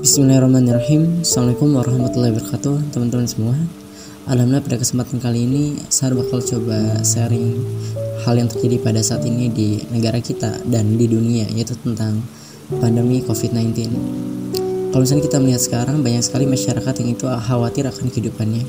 Bismillahirrahmanirrahim. Assalamualaikum warahmatullahi wabarakatuh Teman-teman semua. Alhamdulillah pada kesempatan kali ini Saya bakal coba sharing Hal yang terjadi pada saat ini di negara kita Dan di dunia Yaitu tentang pandemi COVID-19 Kalau misalnya kita melihat sekarang Banyak sekali masyarakat yang itu khawatir akan kehidupannya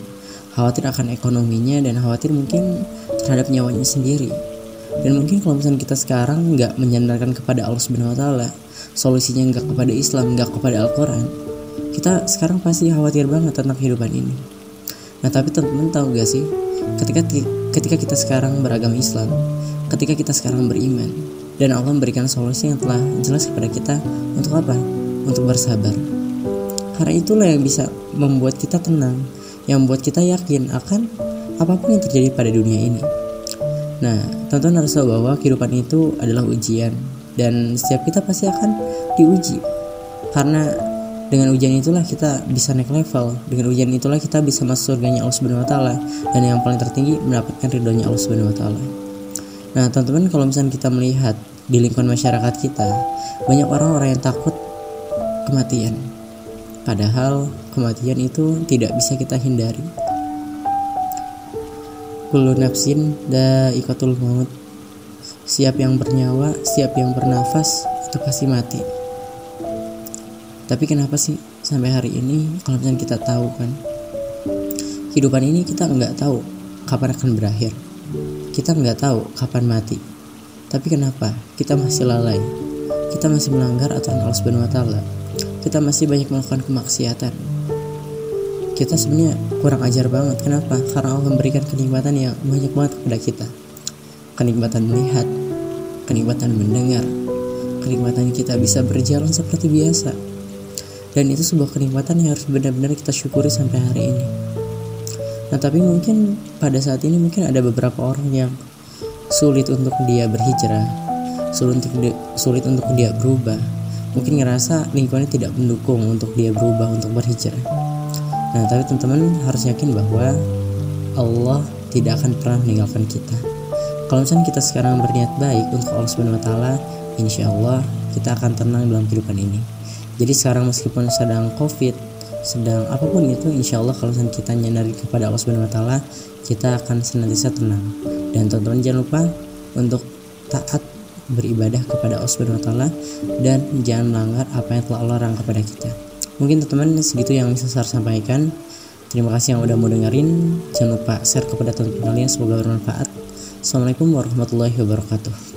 Khawatir akan ekonominya Dan khawatir mungkin terhadap nyawanya sendiri dan mungkin kalau misalnya kita sekarang nggak menyandarkan kepada Allah Subhanahu Wa Taala solusinya nggak kepada Islam nggak kepada Al-Quran kita sekarang pasti khawatir banget tentang kehidupan ini. Nah tapi teman-teman tahu gak sih? Ketika ketika kita sekarang beragama Islam ketika kita sekarang beriman dan Allah memberikan solusi yang telah jelas kepada kita untuk apa? Untuk bersabar. Karena itulah yang bisa membuat kita tenang yang membuat kita yakin akan apa pun yang terjadi pada dunia ini nah teman-teman harus tahu bahwa kehidupan itu adalah ujian dan setiap kita pasti akan diuji. Karena dengan ujian itulah kita bisa naik level dengan ujian itulah kita bisa masuk surganya Allah Subhanahu Wa Taala dan yang paling tertinggi mendapatkan ridhonya Allah Subhanahu Wa Taala. Nah teman-teman kalau misalnya kita melihat di lingkungan masyarakat kita banyak orang-orang yang takut kematian. Padahal kematian itu tidak bisa kita hindari kullu nafsin da ikatul maut Siap yang bernyawa, siap yang bernafas, itu pasti mati. Tapi kenapa sih sampai hari ini kalau misalnya kita tahu kan kehidupan ini kita nggak tahu kapan akan berakhir. Kita nggak tahu kapan mati. Tapi kenapa kita masih lalai? Kita masih melanggar aturan Allah taala. Kita masih banyak melakukan kemaksiatan. Kita sebenarnya kurang ajar banget. Kenapa? Karena Allah memberikan kenikmatan yang banyak banget kepada kita. Kenikmatan melihat, kenikmatan mendengar, kenikmatan kita bisa berjalan seperti biasa. Dan itu sebuah kenikmatan yang harus benar-benar kita syukuri sampai hari ini. Nah, tapi mungkin pada saat ini mungkin ada beberapa orang yang sulit untuk dia berhijrah, sulit untuk dia, sulit untuk dia berubah. Mungkin ngerasa lingkungannya tidak mendukung untuk dia berubah untuk berhijrah. Nah, tapi teman-teman harus yakin bahwa Allah tidak akan pernah meninggalkan kita. Kalau misalnya kita sekarang berniat baik untuk Allah Subhanahu Wa insya Allah kita akan tenang dalam kehidupan ini. Jadi sekarang meskipun sedang covid sedang apa pun itu insya Allah kalau misalnya kita nyadari kepada Allah Subhanahu Wa kita akan senantiasa tenang. Dan teman-teman jangan lupa untuk taat beribadah kepada Allah Subhanahu Wa dan jangan melanggar apa yang telah Allah larang kepada kita mungkin teman-teman segitu yang bisa saya sampaikan Terima kasih yang udah mau dengerin. Jangan lupa share kepada teman-teman kalian semoga bermanfaat. Assalamualaikum warahmatullahi wabarakatuh.